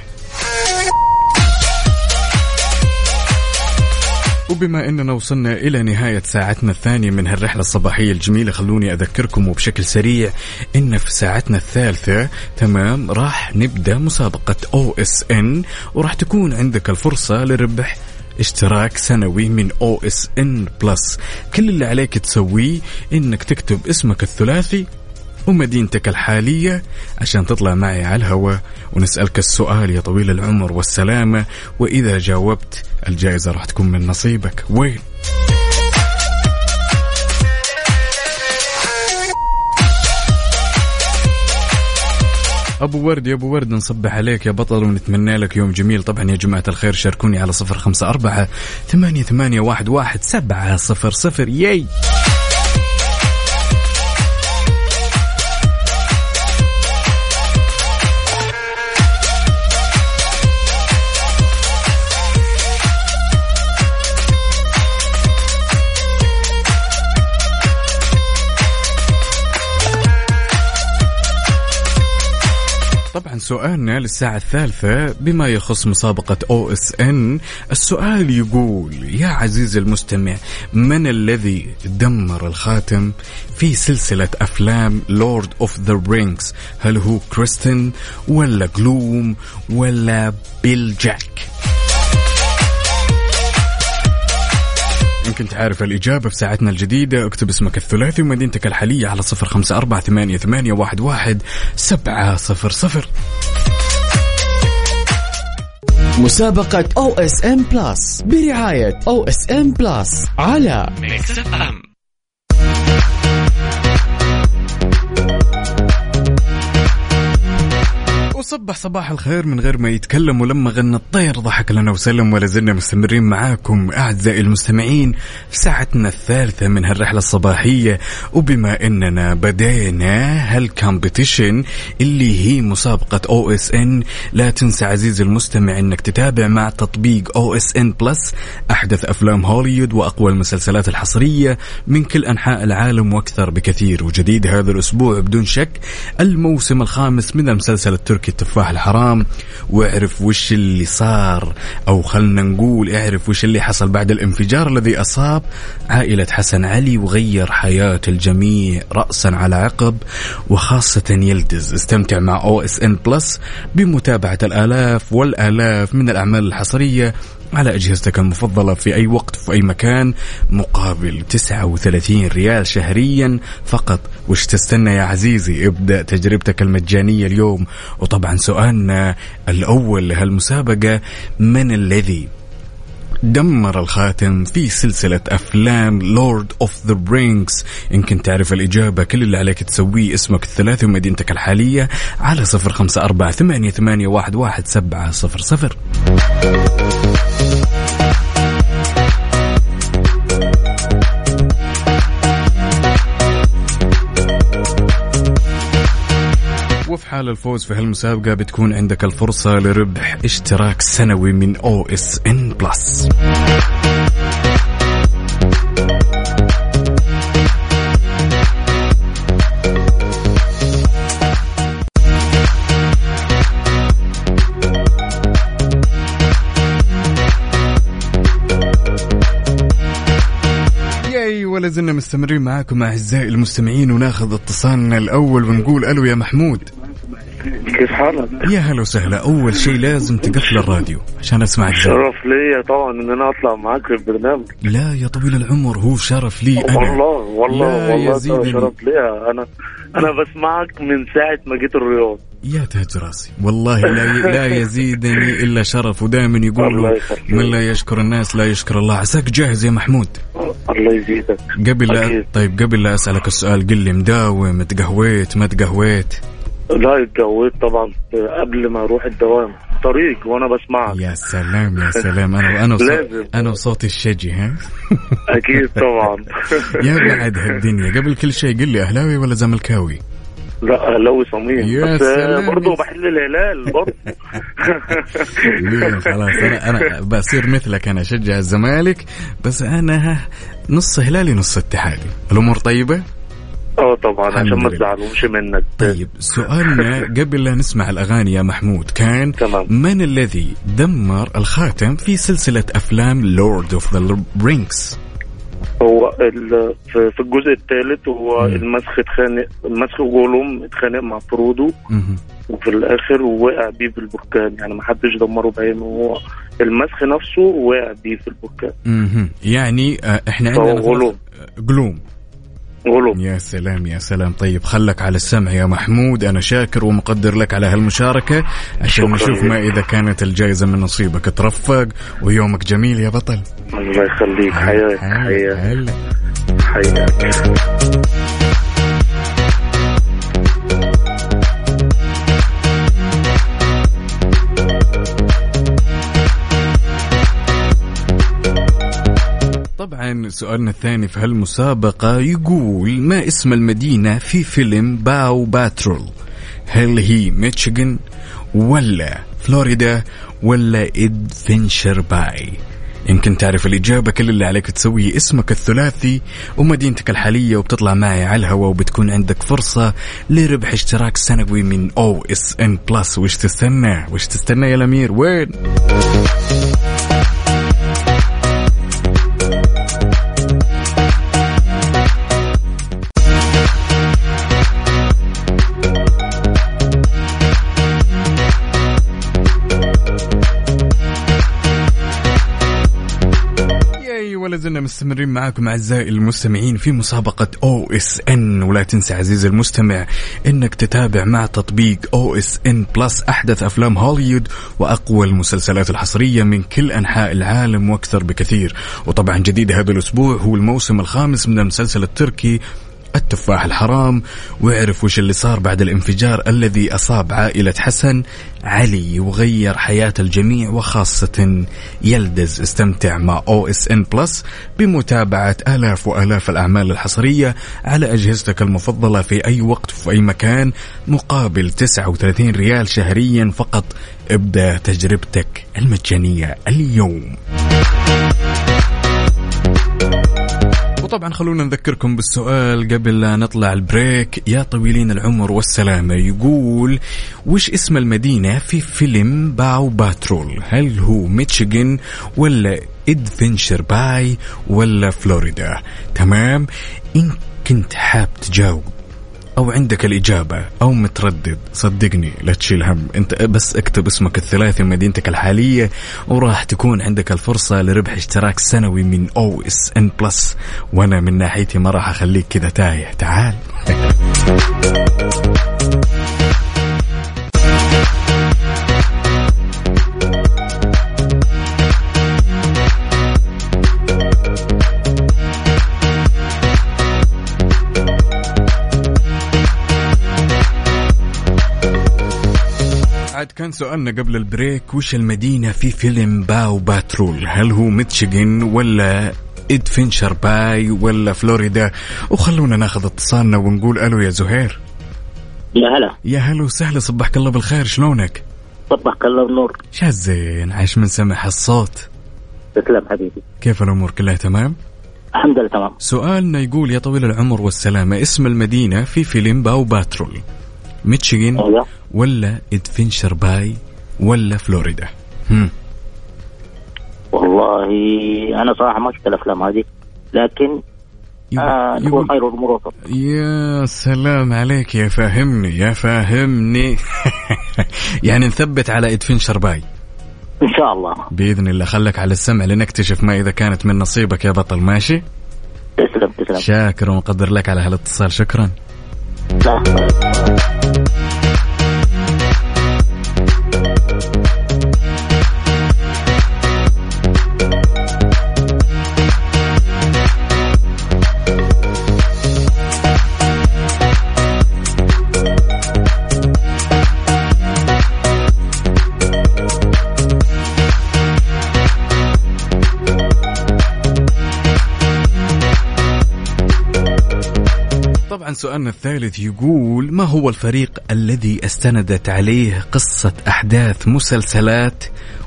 وبما إننا وصلنا إلى نهاية ساعتنا الثانية من هالرحلة الصباحية الجميلة خلوني أذكركم وبشكل سريع إن في ساعتنا الثالثة تمام راح نبدأ مسابقة OSN وراح تكون عندك الفرصة لربح اشتراك سنوي من OSN Plus كل اللي عليك تسويه إنك تكتب اسمك الثلاثي ومدينتك الحالية عشان تطلع معي على الهواء ونسألك السؤال يا طويل العمر والسلامة وإذا جاوبت الجائزة راح تكون من نصيبك وين؟ أبو ورد يا أبو ورد نصبح عليك يا بطل ونتمنى لك يوم جميل. طبعا يا جماعة الخير شاركوني على صفر خمسة أربعة ثمانية ثمانية واحد واحد سبعة صفر صفر. ياي! سؤالنا للساعة الثالثة بما يخص مسابقة OSN. السؤال يقول يا عزيزي المستمع من الذي دمر الخاتم في سلسلة أفلام Lord of the Rings هل هو كريستن ولا جلوم ولا بيل جاك؟ إن كنت عارف الإجابة في ساعتنا الجديدة اكتب اسمك الثلاثي ومدينتك الحالية على صفر خمسة أربعة ثمانية, ثمانية واحد, واحد سبعة صفر صفر. مسابقة OSN Plus برعاية OSN Plus على Mix FM وصبح صباح الخير من غير ما يتكلم ولما غنى الطير ضحك لنا وسلم ولا زلنا مستمرين معاكم أعزائي المستمعين في ساعتنا الثالثة من هالرحلة الصباحية. وبما إننا بدينا هال competition اللي هي مسابقة OSN لا تنسى عزيزي المستمع إنك تتابع مع تطبيق OSN Plus أحدث أفلام هوليوود وأقوى المسلسلات الحصرية من كل أنحاء العالم وأكثر بكثير. وجديد هذا الأسبوع بدون شك الموسم الخامس من المسلسل التركي التفاح الحرام واعرف وش اللي صار أو خلنا نقول اعرف وش اللي حصل بعد الانفجار الذي أصاب عائلة حسن علي وغير حياة الجميع رأسا على عقب وخاصة يلدز استمتع مع OSN Plus بمتابعة الآلاف والآلاف من الأعمال الحصرية على أجهزتك المفضلة في أي وقت في أي مكان مقابل 39 ريال شهريا فقط. وش تستنى يا عزيزي؟ ابدأ تجربتك المجانية اليوم. وطبعا سؤالنا الأول لهالمسابقة من الذي دمر الخاتم في سلسلة أفلام لورد أوف ذا إن كنت تعرف الإجابة كل اللي عليك تسويه اسمك الثلاثي ومدينتك الحالية على صفر خمسة أربعة ثمانية, ثمانية واحد, واحد سبعة صفر صفر. وفي حال الفوز في هالمسابقة؟ بتكون عندك الفرصة لربح اشتراك سنوي من OSN Plus ولا زلنا مستمرين معاكم أعزائي المستمعين وناخذ اتصالنا الأول ونقول ألو يا محمود. كيف حالك؟ يا هلا وسهلا. أول شيء لازم تقفل الراديو عشان اسمعك زين شرف لي طبعا إن أنا أطلع معاك في البرنامج. لا يا طويل العمر هو شرف لي أنا. والله والله والله شرف لي. أنا أنا بسمعك من ساعة ما جيت الرياض. يا تاج راسي. والله لا. لا يزيدني إلا شرف. ودائما يقولوا. من لا يشكر الناس لا يشكر الله. عساك جاهز يا محمود؟ الله يزيدك. قبل لا. طيب قبل لا أسألك السؤال قل لي مداوم تقهويت ما تقهويت؟ لا اتجوزت طبعا قبل ما أروح الدوام. طريق وأنا بسمعك. يا سلام يا سلام. أنا أنا لازم. أنا وصوتي الشجي ها؟ أكيد طبعا. يا بعد هالدنيا. قبل كل شيء قل لي أهلاوي ولا زملكاوي؟ لا أهلاوي صميم. يا بس سلام. برضه بحل الهلال برضه ليه؟ خلاص أنا أنا بصير مثلك أنا أشجع الزمالك. بس أنا نص هلالي نص اتحادي. الأمور طيبة؟ آه طبعا عشان ما. تزعلوش منك طيب سؤالنا قبل لا نسمع الأغاني يا محمود كان تمام. من الذي دمر الخاتم في سلسلة أفلام Lord of the Rings هو في الجزء الثالث هو. المسخ اتخانق المسخ و Gollum اتخانق مع Frodo وفي الآخر وقع بيه في البركان يعني ما حدش دمره بعينه هو المسخ نفسه وقع بيه في البركان. يعني آه، إحنا عندنا غلوم. غلوم يا سلام يا سلام. طيب خلك على السمع يا محمود. أنا شاكر ومقدر لك على هالمشاركة. عشان نشوف. ما إذا كانت الجائزة من نصيبك. ترفق ويومك جميل يا بطل. الله يخليك. حياك حياك. حياك. طبعا سؤالنا الثاني في هالمسابقة يقول ما اسم المدينة في فيلم Paw Patrol؟ هل هي ميشيغان ولا فلوريدا ولا Adventure Bay؟ يمكن تعرف الإجابة كل اللي عليك تسويه اسمك الثلاثي ومدينتك الحالية وبتطلع معي على الهواء وبتكون عندك فرصة لربح اشتراك سنوي من OSN Plus. وش تستنى؟ وش تستنى يا الأمير؟ وين؟ مستمرين معاكم أعزائي المستمعين في مسابقة OSN. ولا تنسى عزيزي المستمع إنك تتابع مع تطبيق OSN Plus أحدث أفلام هوليوود وأقوى المسلسلات الحصرية من كل أنحاء العالم وأكثر بكثير. وطبعا جديد هذا الأسبوع هو الموسم الخامس من المسلسل التركي التفاح الحرام واعرف وش اللي صار بعد الانفجار الذي أصاب عائلة حسن. علي وغير حياة الجميع وخاصة يلدز استمتع مع OSN Plus بمتابعة آلاف وآلاف الأعمال الحصرية على أجهزتك المفضلة في أي وقت وفي أي مكان مقابل 39 ريال شهريا فقط. ابدأ تجربتك المجانية اليوم. وطبعا خلونا نذكركم بالسؤال قبل لا نطلع ال break. يا طويلين العمر والسلامة يقول وش اسم المدينة في فيلم Paw Patrol؟ هل هو ميتشيغن ولا Adventure Bay ولا فلوريدا؟ تمام؟ إن كنت حاب تجاوب أو عندك الإجابة أو متردد. صدقني لا تشيل هم. أنت بس اكتب اسمك الثلاثي ومدينتك الحالية وراح تكون عندك الفرصة لربح اشتراك سنوي من OSN Plus. وأنا من ناحيتي ما راح أخليك كذا تايه. تعال. سؤالنا قبل ال break وش المدينة في فيلم Paw Patrol؟ هل هو ميتشيغن ولا Adventure Bay ولا فلوريدا؟ وخلونا ناخذ اتصالنا ونقول ألو يا زهير. يا هلا. يا هلا وسهلا صبحك الله بالخير شلونك؟ صبحك الله بالنور شاه زين عايش من سمع الصوت تسلم حبيبي. كيف الأمور؟ كلها تمام؟ الحمد لله تمام. سؤالنا يقول يا طويل العمر والسلامة اسم المدينة في فيلم Paw Patrol؟ ميتشيغن أيوه ولا Adventure Bay ولا فلوريدا هم. والله أنا صراحة ما شفت الأفلام هذه لكن آه يقول, خير الأمور يا سلام عليك يا فاهمني يا فاهمني يعني نثبت على Adventure Bay إن شاء الله. بإذن الله خلك على السمع لنكتشف ما إذا كانت من نصيبك يا بطل ماشي؟ تسلم تسلم. شاكر ومقدر لك على هالاتصال شكرا. لا. سؤالنا الثالث يقول ما هو الفريق الذي استندت عليه قصة أحداث مسلسلات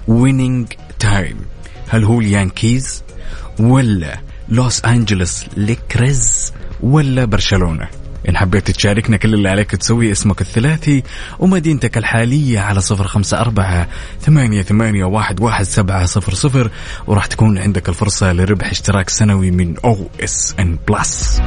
Winning Time هل هو ال Yankees ولا لوس أنجلوس ليكرز ولا برشلونة؟ إن حبيت تشاركنا كل اللي عليك تسوي اسمك الثلاثي ومدينتك الحالية على صفر خمسة أربعة ثمانية, ثمانية واحد, واحد سبعة صفر صفر وراح تكون عندك الفرصة لربح اشتراك سنوي من OSN Plus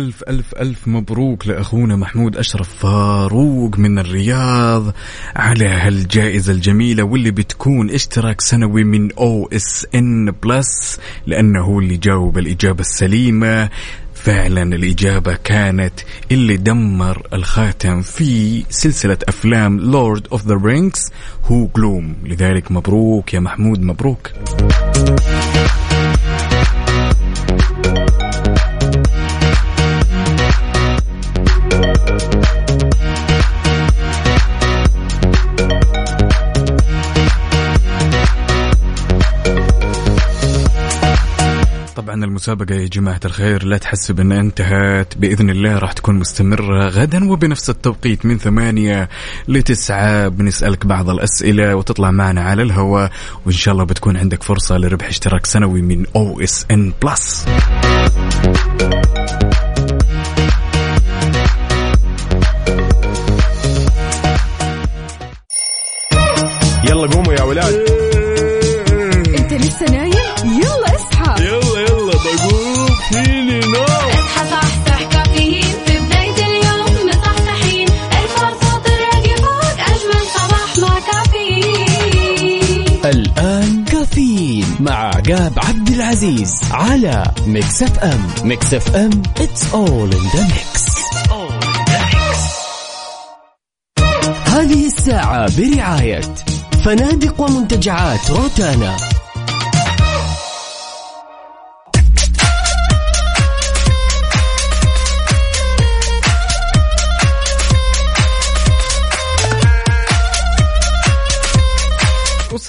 ألف ألف ألف مبروك لأخونا محمود أشرف فاروق من الرياض على هالجائزة الجميلة واللي بتكون اشتراك سنوي من OSN Plus لأنه اللي جاوب الإجابة السليمة. فعلا الإجابة كانت اللي دمر الخاتم في سلسلة أفلام Lord of the Rings هو Gollum. لذلك مبروك يا محمود مبروك. المسابقة يا جماعة الخير. لا تحسب أن انتهت. بإذن الله راح تكون مستمرة غدا وبنفس التوقيت من ثمانية لتسعة. بنسألك بعض الأسئلة وتطلع معنا على الهواء. وإن شاء الله بتكون عندك فرصة لربح اشتراك سنوي من OSN Plus يلا قوموا يا ولاد. عقاب عبد العزيز على Mix FM. Mix FM it's all in the mix. هذه الساعة برعاية فنادق ومنتجعات روتانا.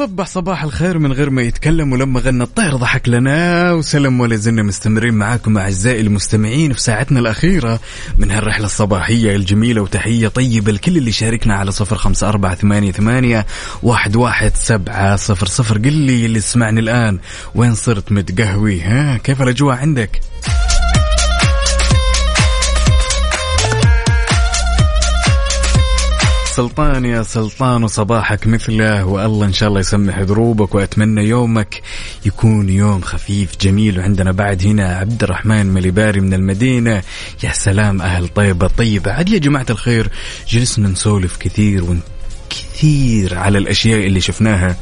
وصبح صباح الخير من غير ما يتكلم ولما غنى الطير ضحك لنا. وسلم ولا زلنا مستمرين معاكم أعزائي المستمعين في ساعتنا الأخيرة من هالرحلة الصباحية الجميلة وتحية طيبة لكل اللي شاركنا على صفر خمسة أربعة ثمانية, ثمانية واحد, واحد سبعة صفر صفر. قل لي اللي سمعني الآن. وين صرت متقهوي؟ ها كيف الأجواء عندك؟ سلطان يا سلطان وصباحك مثله والله إن شاء الله يسمح دروبك وأتمنى يومك يكون يوم خفيف جميل. وعندنا بعد هنا عبد الرحمن مليباري من المدينة. يا سلام أهل طيبة طيبة. عاد يا جماعة الخير جلسنا نسولف كثير ون كثير على الأشياء اللي شفناها.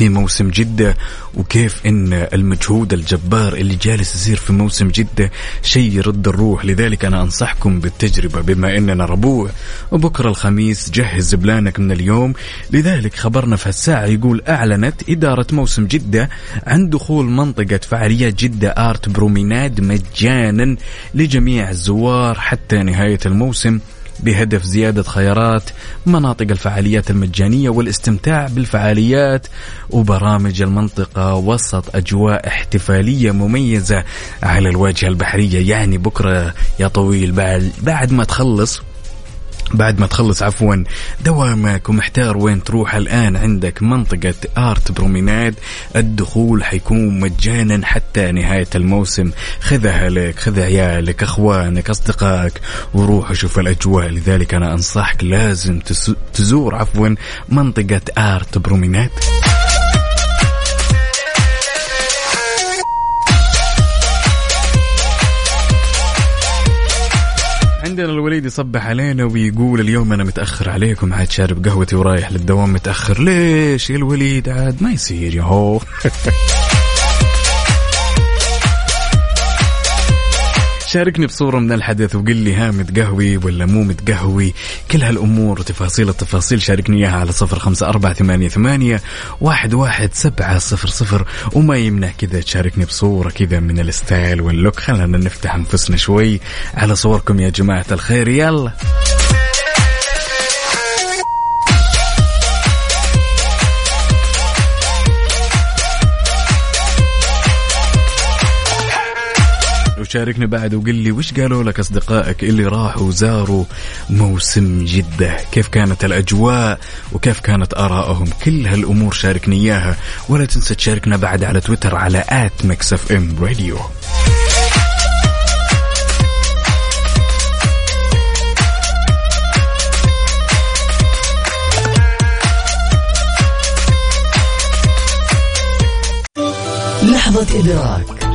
في موسم جدة وكيف إن المجهود الجبار اللي جالس يصير في موسم جدة شيء يرد الروح. لذلك أنا أنصحكم بالتجربة بما إننا ربوع. وبكرة الخميس جهز plan ك من اليوم. لذلك خبرنا في الساعة يقول أعلنت إدارة موسم جدة عن دخول منطقة فعاليات جدة Art Promenade مجانا لجميع الزوار حتى نهاية الموسم. بهدف زيادة خيارات مناطق الفعاليات المجانية والاستمتاع بالفعاليات وبرامج المنطقة وسط أجواء احتفالية مميزة على الواجهة البحرية. يعني بكرة يا طويل بعد, بعد ما تخلص بعد ما تخلص عفوا دوامك ومحتار وين تروح. الآن عندك منطقة آرت بروميناد. الدخول حيكون مجانا حتى نهاية الموسم. خذها لك خذ عيالك أخوانك أصدقائك وروح وشوف الأجواء. لذلك أنا أنصحك لازم تزور عفوا منطقة آرت بروميناد. عندنا الوليد يصبح علينا ويقول اليوم أنا متأخر عليكم عاد شارب قهوتي ورايح للدوام متأخر. ليش يا الوليد؟ عاد ما يصير يا هو. شاركني بصورة من الحدث وقل لي ها متقهوي ولا مو متقهوي. كل هالأمور وتفاصيل التفاصيل شاركني إياها على صفر خمسة أربعة ثمانية, ثمانية واحد, واحد سبعة صفر صفر. وما يمنع كذا تشاركني بصورة كذا من ال style وال look. خلنا نفتح أنفسنا شوي على صوركم يا جماعة الخير. يلا. وشاركني بعد وقل لي وش قالوا لك أصدقائك اللي راحوا وزاروا موسم جدة؟ كيف كانت الأجواء وكيف كانت ارائهم كل هالأمور شاركني إياها. ولا تنسى تشاركنا بعد على تويتر على at Mix FM Radio. لحظة إدراك.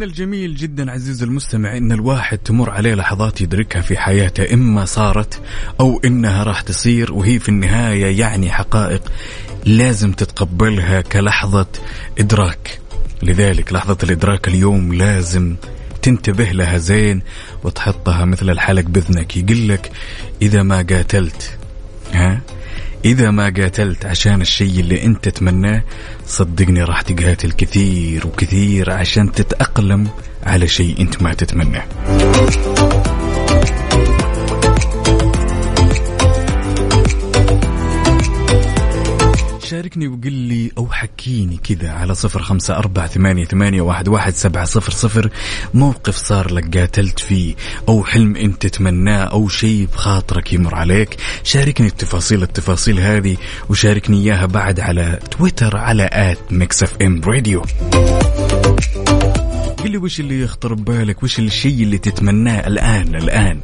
من الجميل جدا عزيزي المستمع إن الواحد تمر عليه لحظات يدركها في حياته إما صارت أو إنها راح تصير وهي في النهاية يعني حقائق لازم تتقبلها كلحظة إدراك. لذلك لحظة الإدراك اليوم لازم تنتبه لها زين وتحطها مثل الحلق بذنك يقول لك إذا ما قاتلت ها؟ إذا ما قاتلت عشان الشيء اللي أنت تتمناه صدقني راح تقاتل كثير وكثير عشان تتأقلم على شيء أنت ما تتمناه. شاركني وقل لي أو حكيني كذا على صفر خمسة أربعة ثمانية, ثمانية واحد, واحد سبعة صفر صفر. موقف صار لك قاتلت فيه أو حلم أنت تتمناه أو شيء بخاطرك يمر عليك. شاركني التفاصيل التفاصيل هذه وشاركني إياها بعد على تويتر على at Mix FM Radio قل لي وش اللي يخطر ببالك؟ وش الشيء اللي تتمناه الآن الآن؟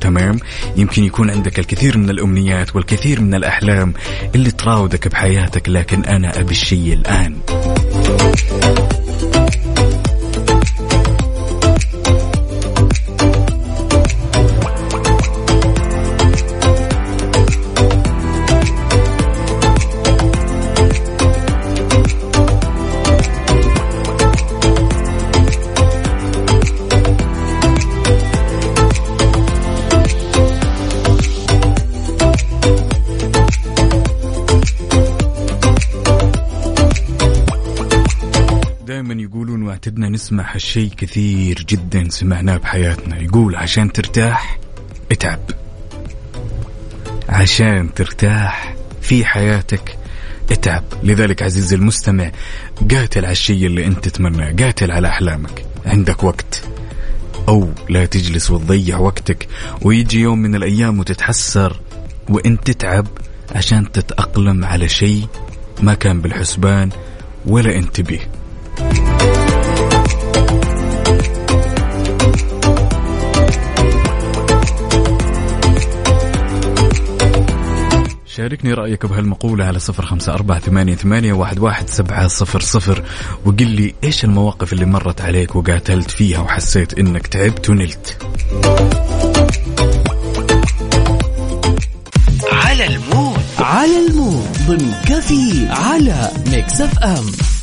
تمام؟ يمكن يكون عندك الكثير من الأمنيات والكثير من الأحلام اللي تراودك بحياتك لكن أنا أبي الشيء الآن. واعتدنا نسمع هالشيء كثير جدا سمعناه بحياتنا. يقول عشان ترتاح اتعب. عشان ترتاح في حياتك اتعب. لذلك عزيزي المستمع قاتل على الشيء اللي أنت تتمناه قاتل على أحلامك. عندك وقت. أو لا تجلس وتضيع وقتك ويجي يوم من الأيام وتتحسر وأنت تتعب عشان تتأقلم على شيء ما كان بالحسبان ولا أنت به. شاركني رأيك بهالمقولة على صفر خمسة أربعة ثمانية, ثمانية واحد, واحد سبعة صفر صفر وقل لي إيش المواقف اللي مرت عليك وقاتلت فيها وحسيت إنك تعبت ونلت؟ على المود. على المود. ضمن كفي على Mix FM.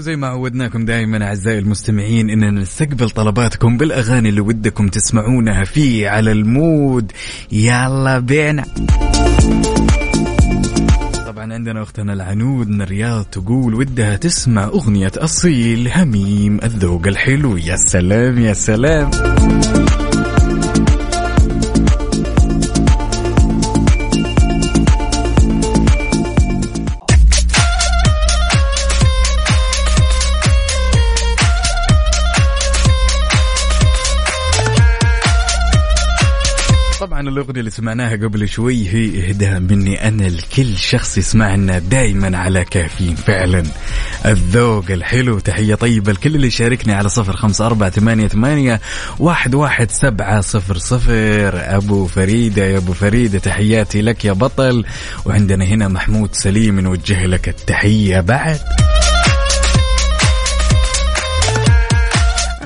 وزي ما عودناكم دائما أعزائي المستمعين إننا نستقبل طلباتكم بالأغاني اللي ودكم تسمعونها في على ال mood. يلا بينا. طبعا عندنا أختنا العنود من الرياض تقول ودها تسمع أغنية أصيل هميم الذوق الحلو. يا سلام يا سلام. الأغنية اللي سمعناها قبل شوي هي إهداء مني أنا لكل شخص يسمعنا دايما على كافيين فعلا. الذوق الحلو تحية طيبة لكل اللي يشاركني على صفر خمسة أربعة ثمانية, ثمانية واحد, واحد سبعة صفر صفر. أبو فريدة يا أبو فريدة تحياتي لك يا بطل. وعندنا هنا محمود سليم نوجه لك التحية بعد.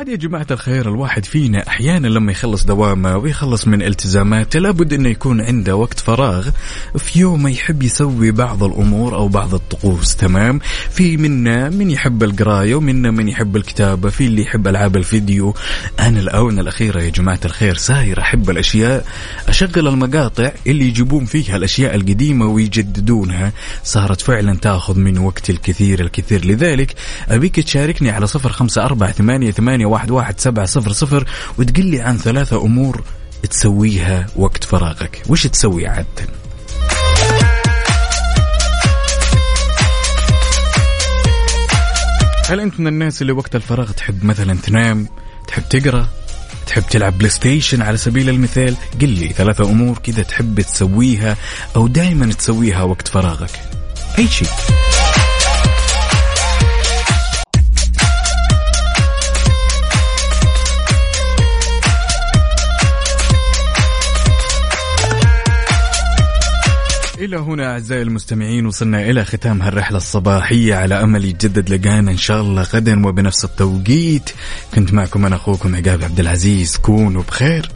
عاد يا جماعة الخير الواحد فينا أحيانا لما يخلص دوامه ويخلص من التزاماته لابد أنه يكون عنده وقت فراغ في يوم يحب يسوي بعض الأمور أو بعض الطقوس تمام؟ في منا من يحب القراية ومنا من يحب الكتابة في اللي يحب ألعاب الفيديو. أنا الآونة الأخيرة يا جماعة الخير ساير أحب الأشياء أشغل المقاطع اللي يجيبون فيها الأشياء القديمة ويجددونها. صارت فعلا تأخذ من وقتي الكثير الكثير. لذلك أبيك تشاركني على صفر خمسة أربعة ثمانية, ثمانية واحد, واحد سبعة صفر صفر وتقول لي عن ثلاثة أمور تسويها وقت فراغك. وش تسوي عادة؟ هل أنت من الناس اللي وقت الفراغ تحب مثلا تنام تحب تقرأ تحب تلعب PlayStation على سبيل المثال؟ قل لي ثلاثة أمور كذا تحب تسويها أو دائما تسويها وقت فراغك. أي شيء. إلى هنا أعزائي المستمعين وصلنا إلى ختام هالرحلة الصباحية على أمل يتجدد لقانا إن شاء الله غدا وبنفس التوقيت. كنت معكم أنا أخوكم عقاب عبد العزيز كونوا بخير.